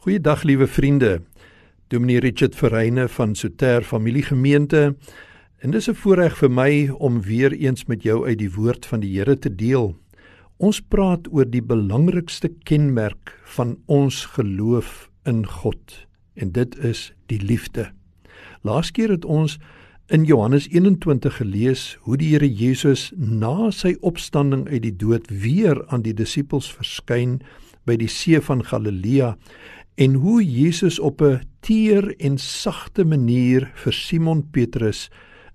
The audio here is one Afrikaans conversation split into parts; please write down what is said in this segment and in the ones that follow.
Goeiedag liewe vriende. Dominee Richard Verreyne van Soter Familiegemeente. En dis 'n voorreg vir my om weer eens met jou uit die woord van die Here te deel. Ons praat oor die belangrikste kenmerk van ons geloof in God en dit is die liefde. Laas keer het ons in Johannes 21 gelees hoe die Here Jesus na sy opstanding uit die dood weer aan die disippels verskyn by die see van Galilea en hoe Jesus op 'n teer en sagte manier vir Simon Petrus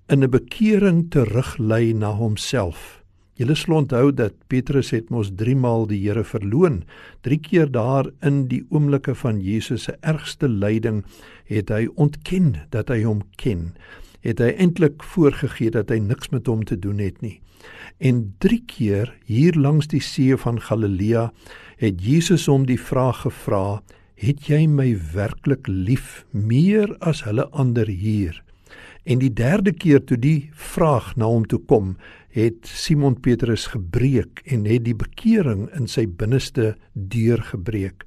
in 'n bekering teruglei na homself. Julle sal onthou dat Petrus het mos 3 maal die Here verloon. 3 keer daar in die oomblikke van Jesus se ergste lyding het hy ontken dat hy hom ken. Het hy eintlik voorgegee dat hy niks met hom te doen het nie. En 3 keer hier langs die see van Galilea het Jesus hom die vraag gevra: het jy my werklik lief meer as hulle ander hier? En die derde keer toe die vraag na hom toe kom, het Simon Petrus gebreek en het die bekering in sy binneste deurgebreek.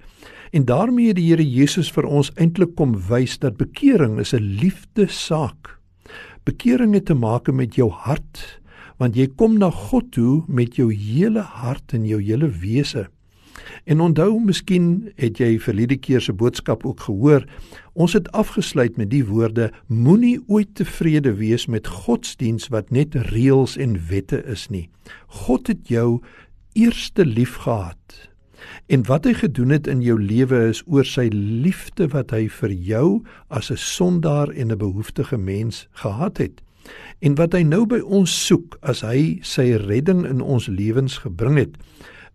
En daarmee het die Here Jesus vir ons eintlik kom wys dat bekering is 'n liefdesaak. Bekering het te maak met jou hart, want jy kom na God toe met jou hele hart en jou hele wese. En onthou, miskien het jy verlede keer se boodskap ook gehoor. Ons het afgesluit met die woorde: Moenie ooit tevrede wees met godsdiens wat net reëls en wette is nie. God het jou eerste lief gehad. En wat hy gedoen het in jou lewe is oor sy liefde wat hy vir jou as 'n sondaar en 'n behoeftige mens gehad het. En wat hy nou by ons soek as hy sy redding in ons lewens gebring het,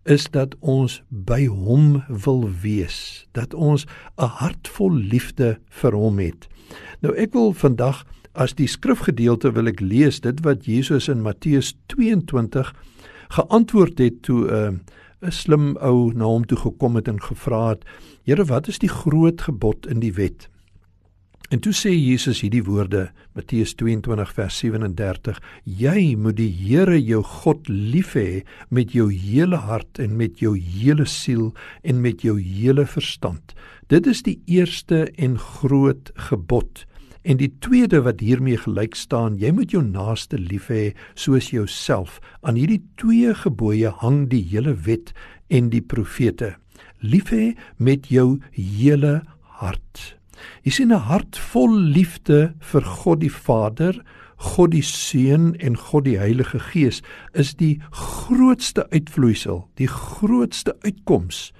is dat ons by hom wil wees, dat ons 'n hart vol liefde vir hom het. Nou ek wil vandag as die skrifgedeelte wil ek lees dit wat Jesus in Matteus 22 geantwoord het toe 'n uh, 'n slim ou na hom toe gekom het en gevra het: "Here, wat is die groot gebod in die wet?" En toe sê Jesus hierdie woorde, Matteus 22 vers 37: Jy moet die Here jou God lief hê met jou hele hart en met jou hele siel en met jou hele verstand. Dit is die eerste en groot gebod. En die tweede wat hiermee gelyk staan, jy moet jou naaste lief hê soos jouself. Aan hierdie twee gebooie hang die hele wet en die profete. Lief hê met jou hele hart. Jy sien 'n hart vol liefde vir God die Vader, God die Seun en God die Heilige Gees is die grootste uitvloeisel, die grootste uitkoms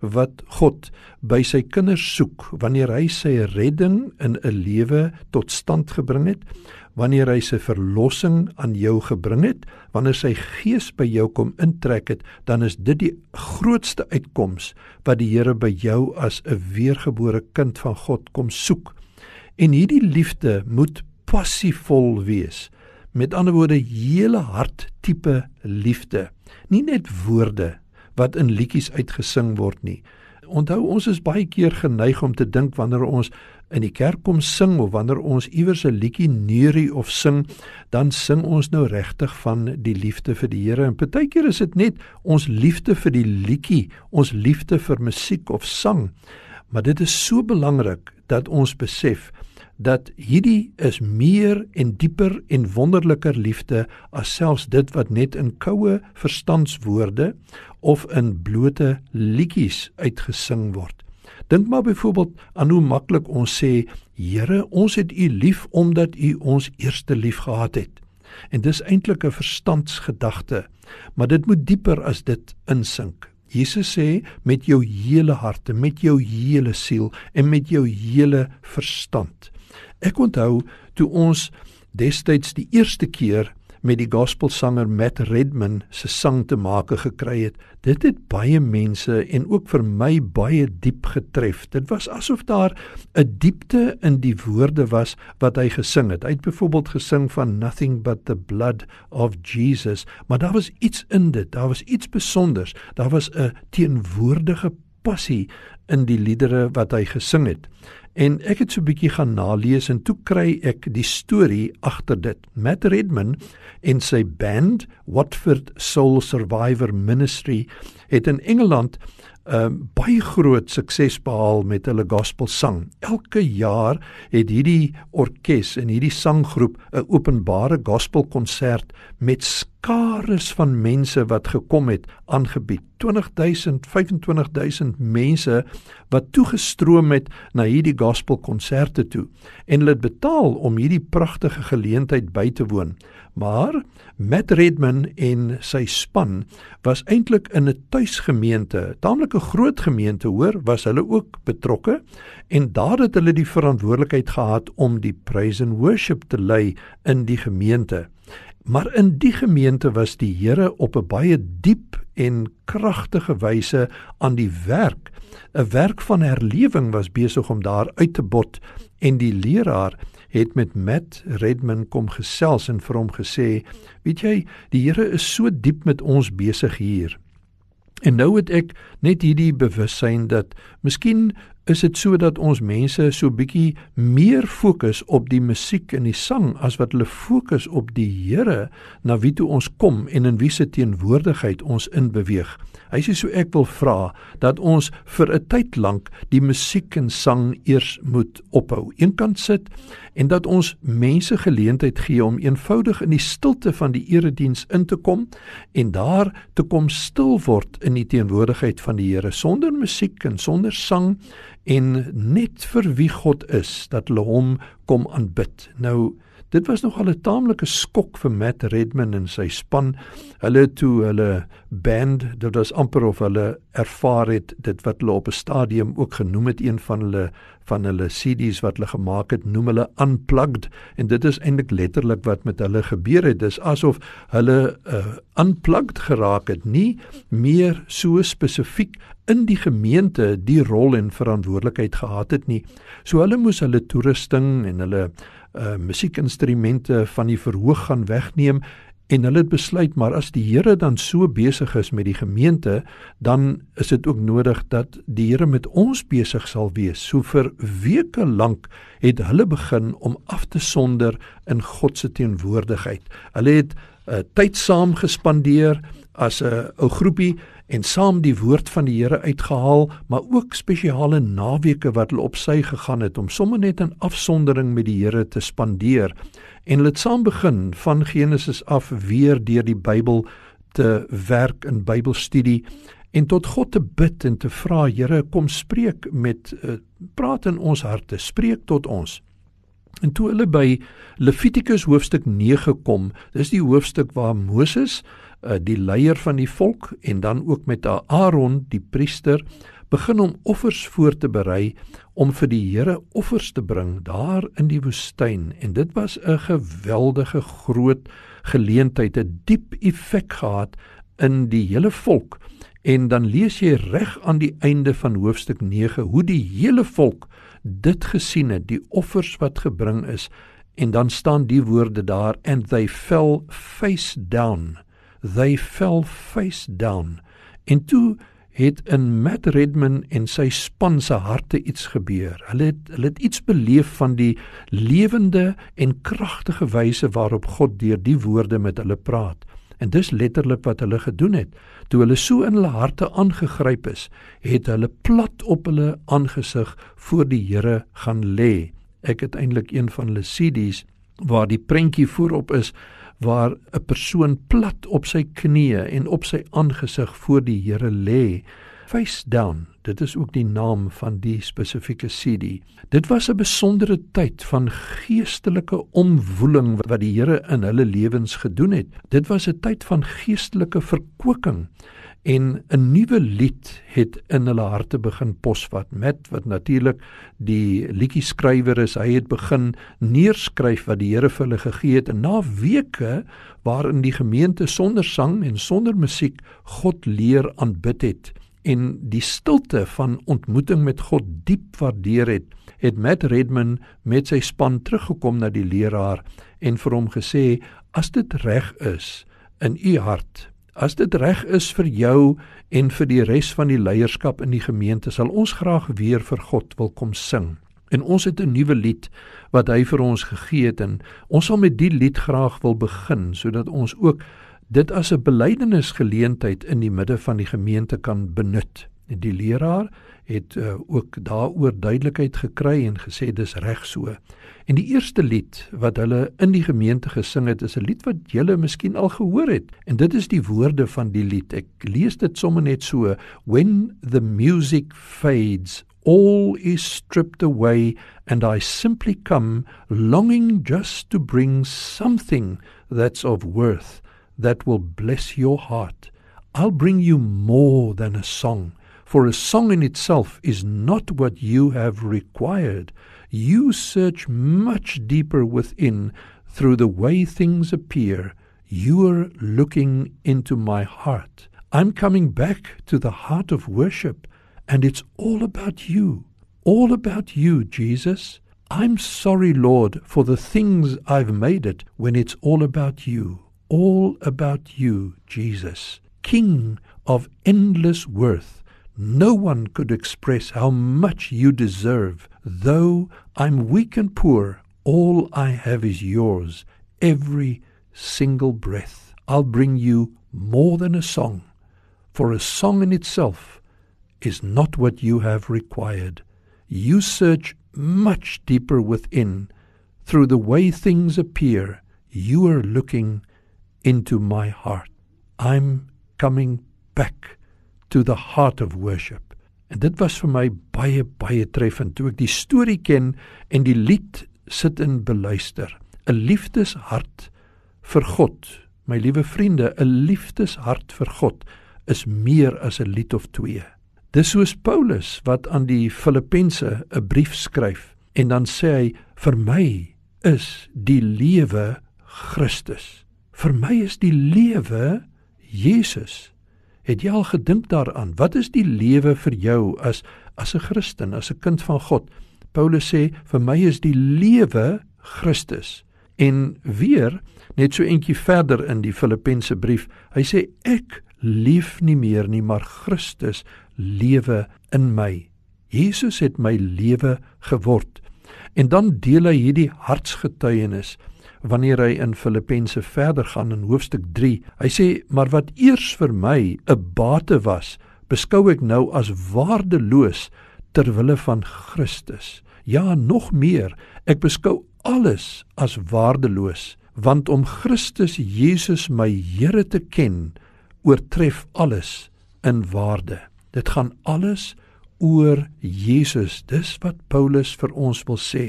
wat God by sy kinders soek wanneer hy sy redding in 'n lewe tot stand gebring het wanneer hy sy verlossing aan jou gebring het, wanneer sy gees by jou kom intrek het, dan is dit die grootste uitkoms wat die Here by jou as 'n weergebore kind van God kom soek. En hierdie liefde moet passievol wees. Met ander woorde, hele hart tipe liefde. Nie net woorde wat in liedjies uitgesing word nie. Onthou ons is baie keer geneig om te dink wanneer ons in die kerk kom sing of wanneer ons iewers 'n liedjie neurie of sing, dan sing ons nou regtig van die liefde vir die Here. En partykeer is dit net ons liefde vir die liedjie, ons liefde vir musiek of sang. Maar dit is so belangrik dat ons besef dat hierdie is meer en dieper en wonderliker liefde as selfs dit wat net in koue verstandswoorde of in blote liedjies uitgesing word. Dink maar byvoorbeeld aan hoe maklik ons sê, Here, ons het U lief omdat U ons eerste lief gehad het. En dis eintlik 'n verstandsgedagte, maar dit moet dieper as dit insink. Jesus sê met jou hele hart, met jou hele siel en met jou hele verstand. Ek onthou toe ons destyds die eerste keer met die gospelsanger Matt Redman se sang te make gekry het. Dit het baie mense en ook vir my baie diep getref. Dit was asof daar 'n diepte in die woorde was wat hy gesing het. Hy het byvoorbeeld gesing van nothing but the blood of Jesus, maar daar was iets in dit. Daar was iets spesonders. Daar was 'n teenwoordige passie in die liedere wat hy gesing het. En ek het so 'n bietjie gaan nalees en toe kry ek die storie agter dit. Matt Redman en sy band Watford Soul Survivor Ministry het in Engeland 'n uh, baie groot sukses behaal met hulle gospel sang. Elke jaar het hierdie orkes en hierdie sanggroep 'n openbare gospelkonsert met skares van mense wat gekom het aangebied. 20000, 25000 mense wat toegestroom het na hierdie gospelkonserte toe en hulle het betaal om hierdie pragtige geleentheid by te woon. Maar Matt Redman en sy span was eintlik in 'n tuisgemeente, taamlik 'n groot gemeente hoor, was hulle ook betrokke en daar het hulle die verantwoordelikheid gehad om die praise and worship te lei in die gemeente. Maar in die gemeente was die Here op 'n baie diep en kragtige wyse aan die werk. 'n Werk van herlewing was besig om daar uit te bot en die leraar het met Matt Redman kom gesels en vir hom gesê, weet jy, die Here is so diep met ons besig hier. En nou het ek net hierdie bewussyn dat miskien is dit sodat ons mense so bietjie meer fokus op die musiek en die sang as wat hulle fokus op die Here na wie toe ons kom en in wie se teenwoordigheid ons inbeweeg. Hy sê so ek wil vra dat ons vir 'n tyd lank die musiek en sang eers moet ophou. Eenkant sit en dat ons mense geleentheid gee om eenvoudig in die stilte van die erediens in te kom en daar te kom stil word in die teenwoordigheid van die Here sonder musiek en sonder sang en net vir wie God is dat hulle hom kom aanbid. Nou Dit was nog al 'n taamlike skok vir Matt Redman en sy span. Hulle toe hulle band, dit was amper of hulle ervaar het dit wat hulle op 'n stadium ook genoem het een van hulle van hulle CD's wat hulle gemaak het, noem hulle unplugged en dit is eintlik letterlik wat met hulle gebeur het. Dis asof hulle uh, unplugged geraak het, nie meer so spesifiek in die gemeente die rol en verantwoordelikheid gehad het nie. So hulle moes hulle toerusting en hulle uh musiekinstrumente van die verhoog gaan wegneem en hulle het besluit maar as die Here dan so besig is met die gemeente dan is dit ook nodig dat die Here met ons besig sal wees. So vir weke lank het hulle begin om af te sonder in God se teenwoordigheid. Hulle het uh, tyd saam gespandeer as 'n ou groepie en saam die woord van die Here uitgehaal, maar ook spesiale naweke wat hulle op sy gegaan het om sommer net in afsondering met die Here te spandeer. En hulle het saam begin van Genesis af weer deur die Bybel te werk in Bybelstudie en tot God te bid en te vra, Here, kom spreek met uh, praat in ons harte, spreek tot ons. En toe hulle by Levitikus hoofstuk 9 kom, dis die hoofstuk waar Moses uh, die leier van die volk en dan ook met Aaron die priester begin om offers voor te berei om vir die Here offers te bring daar in die woestyn. En dit was 'n geweldige groot geleentheid 'n diep effek gehad in die hele volk. En dan lees jy reg aan die einde van hoofstuk 9 hoe die hele volk dit gesien het die offers wat gebring is. En dan staan die woorde daar and they fell face down they fell face down. En toe het in Matt Redman en sy span se harte iets gebeur. Hulle het hulle het iets beleef van die lewende en kragtige wyse waarop God deur die woorde met hulle praat. En dis letterlik wat hulle gedoen het. Toe hulle so in hulle harte aangegryp is, het hulle plat op hulle aangesig voor die Here gaan lê. Ek het eintlik een van hulle CD's waar die prentjie voorop is waar 'n persoon plat op sy knieë en op sy aangesig voor die Here lê, face down. Dit is ook die naam van die spesifieke CD. Dit was 'n besondere tyd van geestelike omwoeling wat die Here in hulle lewens gedoen het. Dit was 'n tyd van geestelike verkwiking en 'n nuwe lied het in hulle harte begin posvat met wat natuurlik die liedjie skrywer is. Hy het begin neerskryf wat die Here vir hulle gegee het. En na weke waarin die gemeente sonder sang en sonder musiek God leer aanbid het en die stilte van ontmoeting met God diep waardeer het het Matt Redman met sy span teruggekom na die leraar en vir hom gesê as dit reg is in u hart As dit reg is vir jou en vir die res van die leierskap in die gemeente, sal ons graag weer vir God wil kom sing. En ons het 'n nuwe lied wat hy vir ons gegee het en ons sal met die lied graag wil begin sodat ons ook dit as 'n belydenisgeleentheid in die midde van die gemeente kan benut. En die leraar het uh, ook daaroor duidelikheid gekry en gesê dis reg so. En die eerste lied wat hulle in die gemeente gesing het is 'n lied wat julle miskien al gehoor het. En dit is die woorde van die lied. Ek lees dit sommer net so: When the music fades all is stripped away and I simply come longing just to bring something that's of worth that will bless your heart. I'll bring you more than a song, for a song in itself is not what you have required. You search much deeper within through the way things appear. You are looking into my heart. I'm coming back to the heart of worship, and it's all about you. All about you, Jesus. I'm sorry, Lord, for the things I've made it when it's all about you all about you, Jesus, King of endless worth. No one could express how much you deserve. Though I'm weak and poor, all I have is yours, every single breath. I'll bring you more than a song, for a song in itself is not what you have required. You search much deeper within. Through the way things appear, you are looking into my heart. I'm coming back to the heart of worship. En dit was vir my baie baie treffend toe ek die storie ken en die lied sit en beluister. 'n Liefdeshart vir God. My liewe vriende, 'n liefdeshart vir God is meer as 'n lied of twee. Dis soos Paulus wat aan die Filippense 'n brief skryf en dan sê hy vir my is die lewe Christus. Vir my is die lewe Jesus. Het jy al gedink daaraan? Wat is die lewe vir jou as as 'n Christen, as 'n kind van God? Paulus sê vir my is die lewe Christus. En weer net so eentjie verder in die Filippense brief, hy sê ek leef nie meer nie, maar Christus lewe in my. Jesus het my lewe geword. En dan deel hy hierdie hartsgetuienis wanneer hy in Filippense verder gaan in hoofstuk 3. Hy sê: "Maar wat eers vir my 'n bate was, beskou ek nou as waardeloos ter wille van Christus. Ja, nog meer, ek beskou alles as waardeloos, want om Christus Jesus my Here te ken, oortref alles in waarde. Dit gaan alles oor Jesus. Dis wat Paulus vir ons wil sê.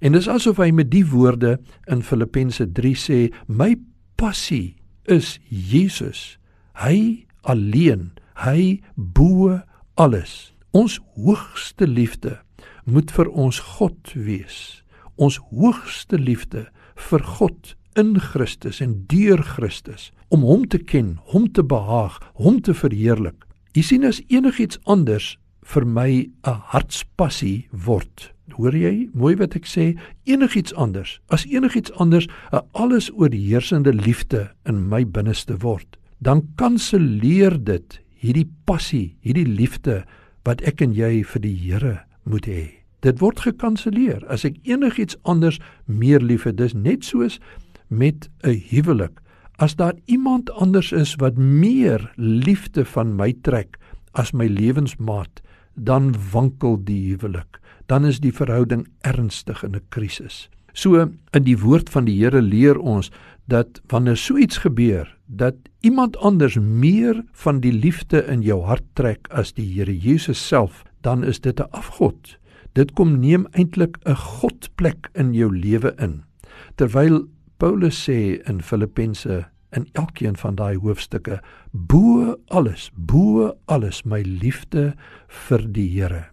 En dis asof hy met die woorde in Filippense 3 sê, my passie is Jesus. Hy alleen, hy bo alles. Ons hoogste liefde moet vir ons God wees. Ons hoogste liefde vir God in Christus en deur Christus om hom te ken, hom te behaag, hom te verheerlik. Jy sien as enigiets anders vir my 'n hartspassie word. Hoor jy? Mooi wat ek sê? Enigiets anders as enigiets anders 'n alles oorheersende liefde in my binneste word. Dan kanselleer dit hierdie passie hierdie liefde wat ek en jy vir die Here moet hê. Dit word gekanselleer. As ek enigiets anders meer lief het dis net soos met 'n huwelik. As daar iemand anders is wat meer liefde van my trek as my lewensmaat dan wankel die huwelik dan is die verhouding ernstig in 'n krisis. So in die woord van die Here leer ons dat wanneer so iets gebeur dat iemand anders meer van die liefde in jou hart trek as die Here Jesus self, dan is dit 'n afgod. Dit kom neem eintlik 'n godplek in jou lewe in. Terwyl Paulus sê in Filippense in elkeen van daai hoofstukke bo alles bo alles my liefde vir die Here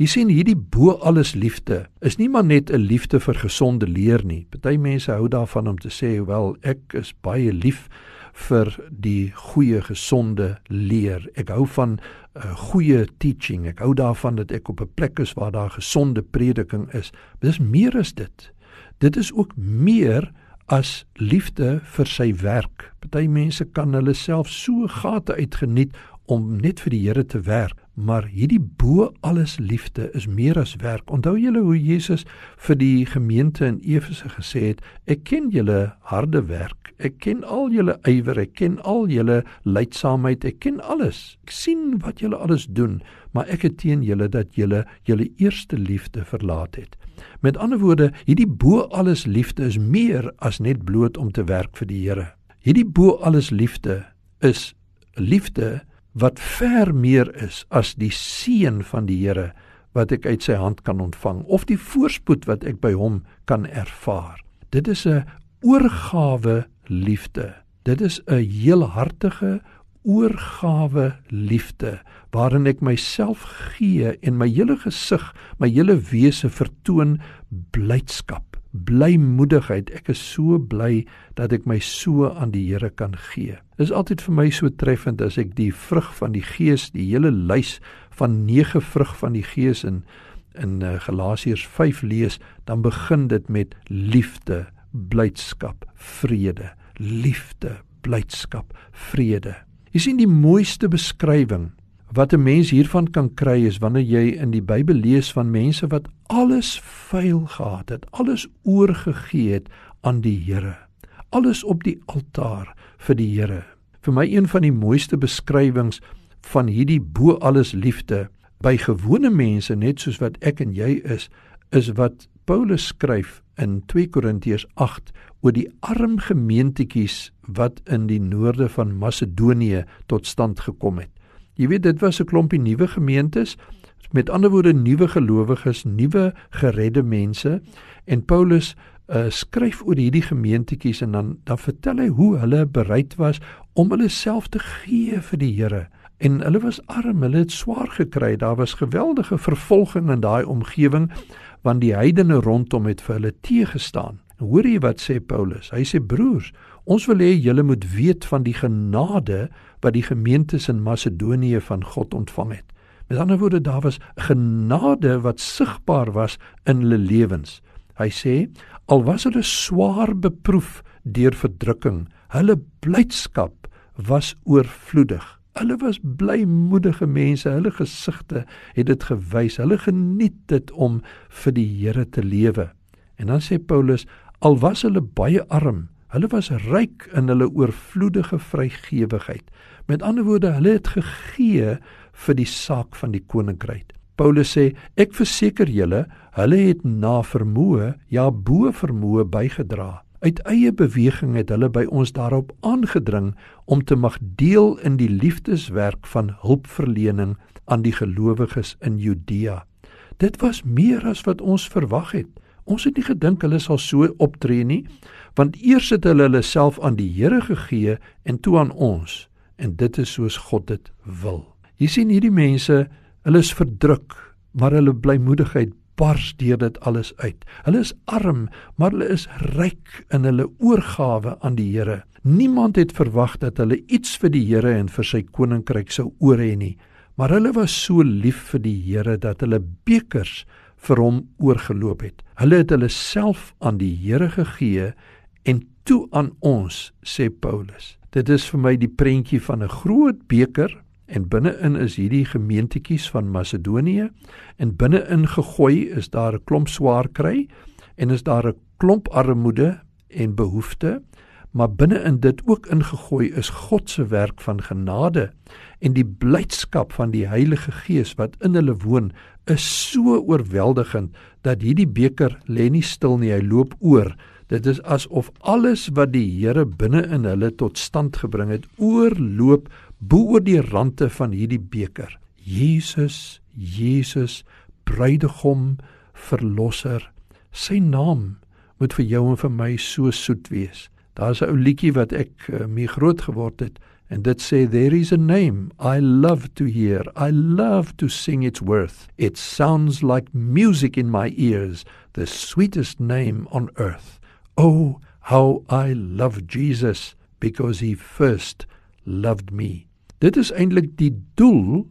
Jy sien hierdie bo alles liefde is nie maar net 'n liefde vir gesonde leer nie. Party mense hou daarvan om te sê, "Wel, ek is baie lief vir die goeie gesonde leer. Ek hou van 'n uh, goeie teaching. Ek hou daarvan dat ek op 'n plek is waar daar gesonde prediking is." Dis meer as dit. Dit is ook meer as liefde vir sy werk. Party mense kan hulle self so gate uitgeniet om net vir die Here te werk, maar hierdie bo alles liefde is meer as werk. Onthou julle hoe Jesus vir die gemeente in Efese gesê het: "Ek ken julle harde werk. Ek ken al julle ywer. Ek ken al julle lydsaamheid. Ek ken alles. Ek sien wat julle alles doen, maar ek het teen julle dat julle julle eerste liefde verlaat het." Met ander woorde, hierdie bo alles liefde is meer as net bloot om te werk vir die Here. Hierdie bo alles liefde is liefde wat ver meer is as die seën van die Here wat ek uit sy hand kan ontvang of die voorspoed wat ek by hom kan ervaar. Dit is 'n oorgawe liefde. Dit is 'n heelhartige oorgawe liefde waarin ek myself gee en my hele gesig, my hele wese vertoon blydskap blymoedigheid. Ek is so bly dat ek my so aan die Here kan gee. Dit is altyd vir my so treffend as ek die vrug van die Gees, die hele lys van 9 vrug van die Gees in in uh, Galasiërs 5 lees, dan begin dit met liefde, blydskap, vrede, liefde, blydskap, vrede. Jy sien die mooiste beskrywing Wat 'n mens hiervan kan kry is wanneer jy in die Bybel lees van mense wat alles veil gehad het, alles oorgegee het aan die Here. Alles op die altaar vir die Here. Vir my een van die mooiste beskrywings van hierdie bo alles liefde by gewone mense net soos wat ek en jy is, is wat Paulus skryf in 2 Korintiërs 8 oor die arm gemeentetjies wat in die noorde van Macedonië tot stand gekom het. Jy weet dit was 'n klompie nuwe gemeentes, met ander woorde nuwe gelowiges, nuwe geredde mense en Paulus uh, skryf oor hierdie gemeentetjies en dan dan vertel hy hoe hulle bereid was om hulle self te gee vir die Here. En hulle was arm, hulle het swaar gekry. Daar was geweldige vervolging in daai omgewing want die heidene rondom het vir hulle teëgestaan. Hoor jy wat sê Paulus? Hy sê broers, ons wil hê julle moet weet van die genade wat die gemeentes in Macedonië van God ontvang het. Met ander woorde, daar was genade wat sigbaar was in hulle lewens. Hy sê, al was hulle swaar beproef deur verdrukking, hulle blydskap was oorvloedig. Hulle was blymoedige mense, hulle gesigte het dit gewys. Hulle geniet dit om vir die Here te lewe. En dan sê Paulus, Al was hulle baie arm, hulle was ryk in hulle oorvloedige vrygewigheid. Met ander woorde, hulle het gegee vir die saak van die koninkryk. Paulus sê, ek verseker julle, hulle het na vermoë, ja bo vermoë bygedra. Uit eie beweging het hulle by ons daarop aangedring om te mag deel in die liefdeswerk van hulpverlening aan die gelowiges in Judea. Dit was meer as wat ons verwag het. Ons het nie gedink hulle sal so optree nie, want eers het hulle hulle self aan die Here gegee en toe aan ons, en dit is soos God dit wil. Jy sien hierdie mense, hulle is verdruk, maar hulle blymoedigheid bars deur dit alles uit. Hulle is arm, maar hulle is ryk in hulle oorgawe aan die Here. Niemand het verwag dat hulle iets vir die Here en vir sy koninkryk sou oor hê nie, maar hulle was so lief vir die Here dat hulle bekers vir hom oorgeloop het. Hulle het hulle self aan die Here gegee en toe aan ons, sê Paulus. Dit is vir my die prentjie van 'n groot beker en binne-in is hierdie gemeentetjies van Macedonië en binne-in gegooi is daar 'n klomp swaar kry en is daar 'n klomp armoede en behoeftes maar binne-in dit ook ingegooi is God se werk van genade en die blydskap van die Heilige Gees wat in hulle woon is so oorweldigend dat hierdie beker lê nie stil nie, hy loop oor. Dit is asof alles wat die Here binne in hulle tot stand gebring het, oorloop bo oor die rande van hierdie beker. Jesus, Jesus, bruidegom, verlosser. Sy naam moet vir jou en vir my so soet wees. Daar's 'n ou liedjie wat ek uh, mee groot geword het en dit sê there is a name I love to hear. I love to sing its worth. It sounds like music in my ears, the sweetest name on earth. Oh, how I love Jesus because he first loved me. Dit is eintlik die doel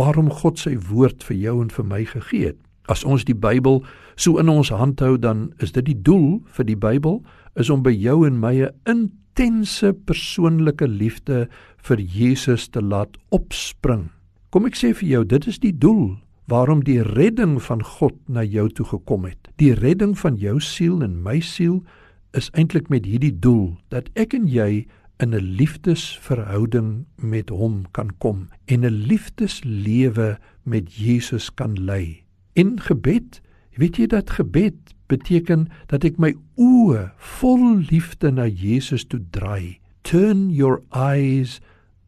waarom God sy woord vir jou en vir my gegee het. As ons die Bybel so in ons hand hou, dan is dit die doel vir die Bybel is om by jou en my 'n intense persoonlike liefde vir Jesus te laat opspring. Kom ek sê vir jou, dit is die doel waarom die redding van God na jou toe gekom het. Die redding van jou siel en my siel is eintlik met hierdie doel dat ek en jy in 'n liefdesverhouding met hom kan kom en 'n liefdeslewe met Jesus kan lei. In gebed, weet jy dat gebed beteken dat ek my oë vol liefde na Jesus toe draai. Turn your eyes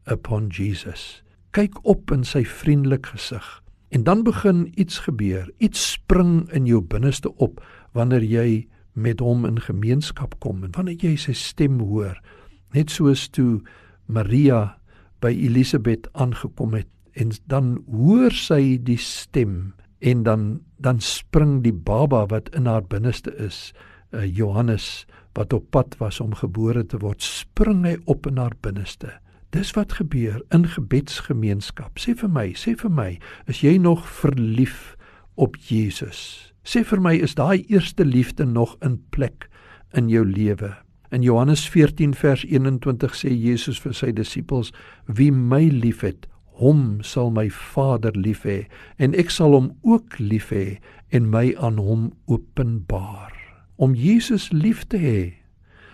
upon Jesus. Kyk op in sy vriendelike gesig. En dan begin iets gebeur. Iets spring in jou binneste op wanneer jy met hom in gemeenskap kom en wanneer jy sy stem hoor. Net soos toe Maria by Elisabet aangekom het en dan hoor sy die stem en dan dan spring die baba wat in haar binneste is, uh, Johannes wat op pad was om gebore te word, spring hy op in haar binneste. Dis wat gebeur in gebedsgemeenskap. Sê vir my, sê vir my, is jy nog verlief op Jesus? Sê vir my, is daai eerste liefde nog in plek in jou lewe? In Johannes 14 vers 21 sê Jesus vir sy disippels: "Wie my liefhet, hom sal my Vader lief hê, en ek sal hom ook lief hê en my aan hom openbaar." Om Jesus lief te hê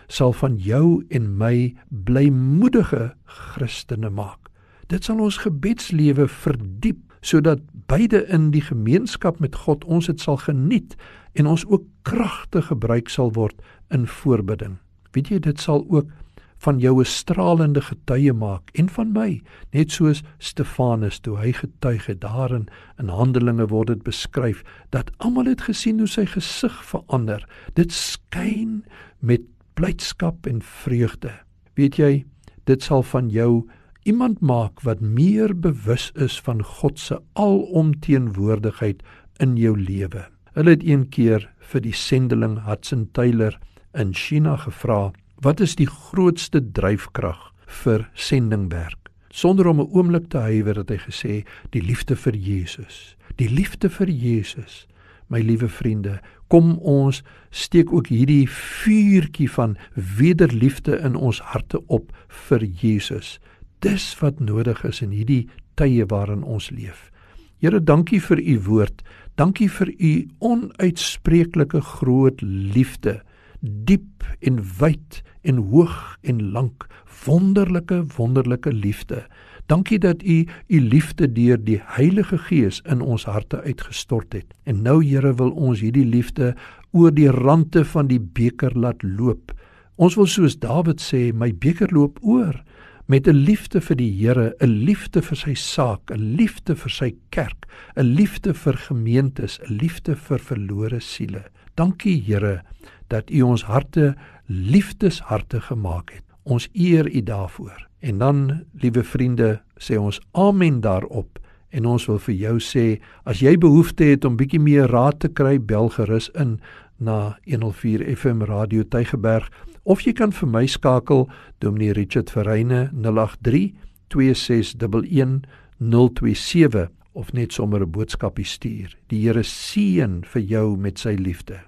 sal van jou en my blymoedige Christene maak. Dit sal ons gebedslewe verdiep sodat beide in die gemeenskap met God ons dit sal geniet en ons ook kragtig gebruik sal word in voorbidding. Weet jy dit sal ook van jou 'n stralende getuie maak en van my net soos Stefanus toe hy getuig het daarin in Handelinge word dit beskryf dat almal het gesien hoe sy gesig verander dit skyn met blydskap en vreugde. Weet jy, dit sal van jou iemand maak wat meer bewus is van God se alomteenwoordigheid in jou lewe. Hulle het een keer vir die sendeling Hudson Taylor in China gevra, "Wat is die grootste dryfkrag vir sendingwerk?" Sonder om 'n oomblik te huiwer het hy gesê, "Die liefde vir Jesus. Die liefde vir Jesus." My liewe vriende, kom ons steek ook hierdie vuurtjie van wederliefde in ons harte op vir Jesus. Dis wat nodig is in hierdie tye waarin ons leef. Here, dankie vir u woord. Dankie vir u onuitspreeklike groot liefde, diep en wyd en hoog en lank, wonderlike wonderlike liefde. Dankie dat U U liefde deur die Heilige Gees in ons harte uitgestort het. En nou Here wil ons hierdie liefde oor die rande van die beker laat loop. Ons wil soos Dawid sê, my beker loop oor met 'n liefde vir die Here, 'n liefde vir sy saak, 'n liefde vir sy kerk, 'n liefde vir gemeentes, 'n liefde vir verlore siele. Dankie Here dat U ons harte liefdesharte gemaak het. Ons eer U daarvoor. En dan, liewe vriende, sê ons amen daarop. En ons wil vir jou sê, as jy behoefte het om bietjie meer raad te kry, bel gerus in na 104 FM Radio Tygerberg of jy kan vir my skakel Dominee Richard Verreyne 083 2611 027 of net sommer 'n boodskapie stuur. Die Here seën vir jou met sy liefde.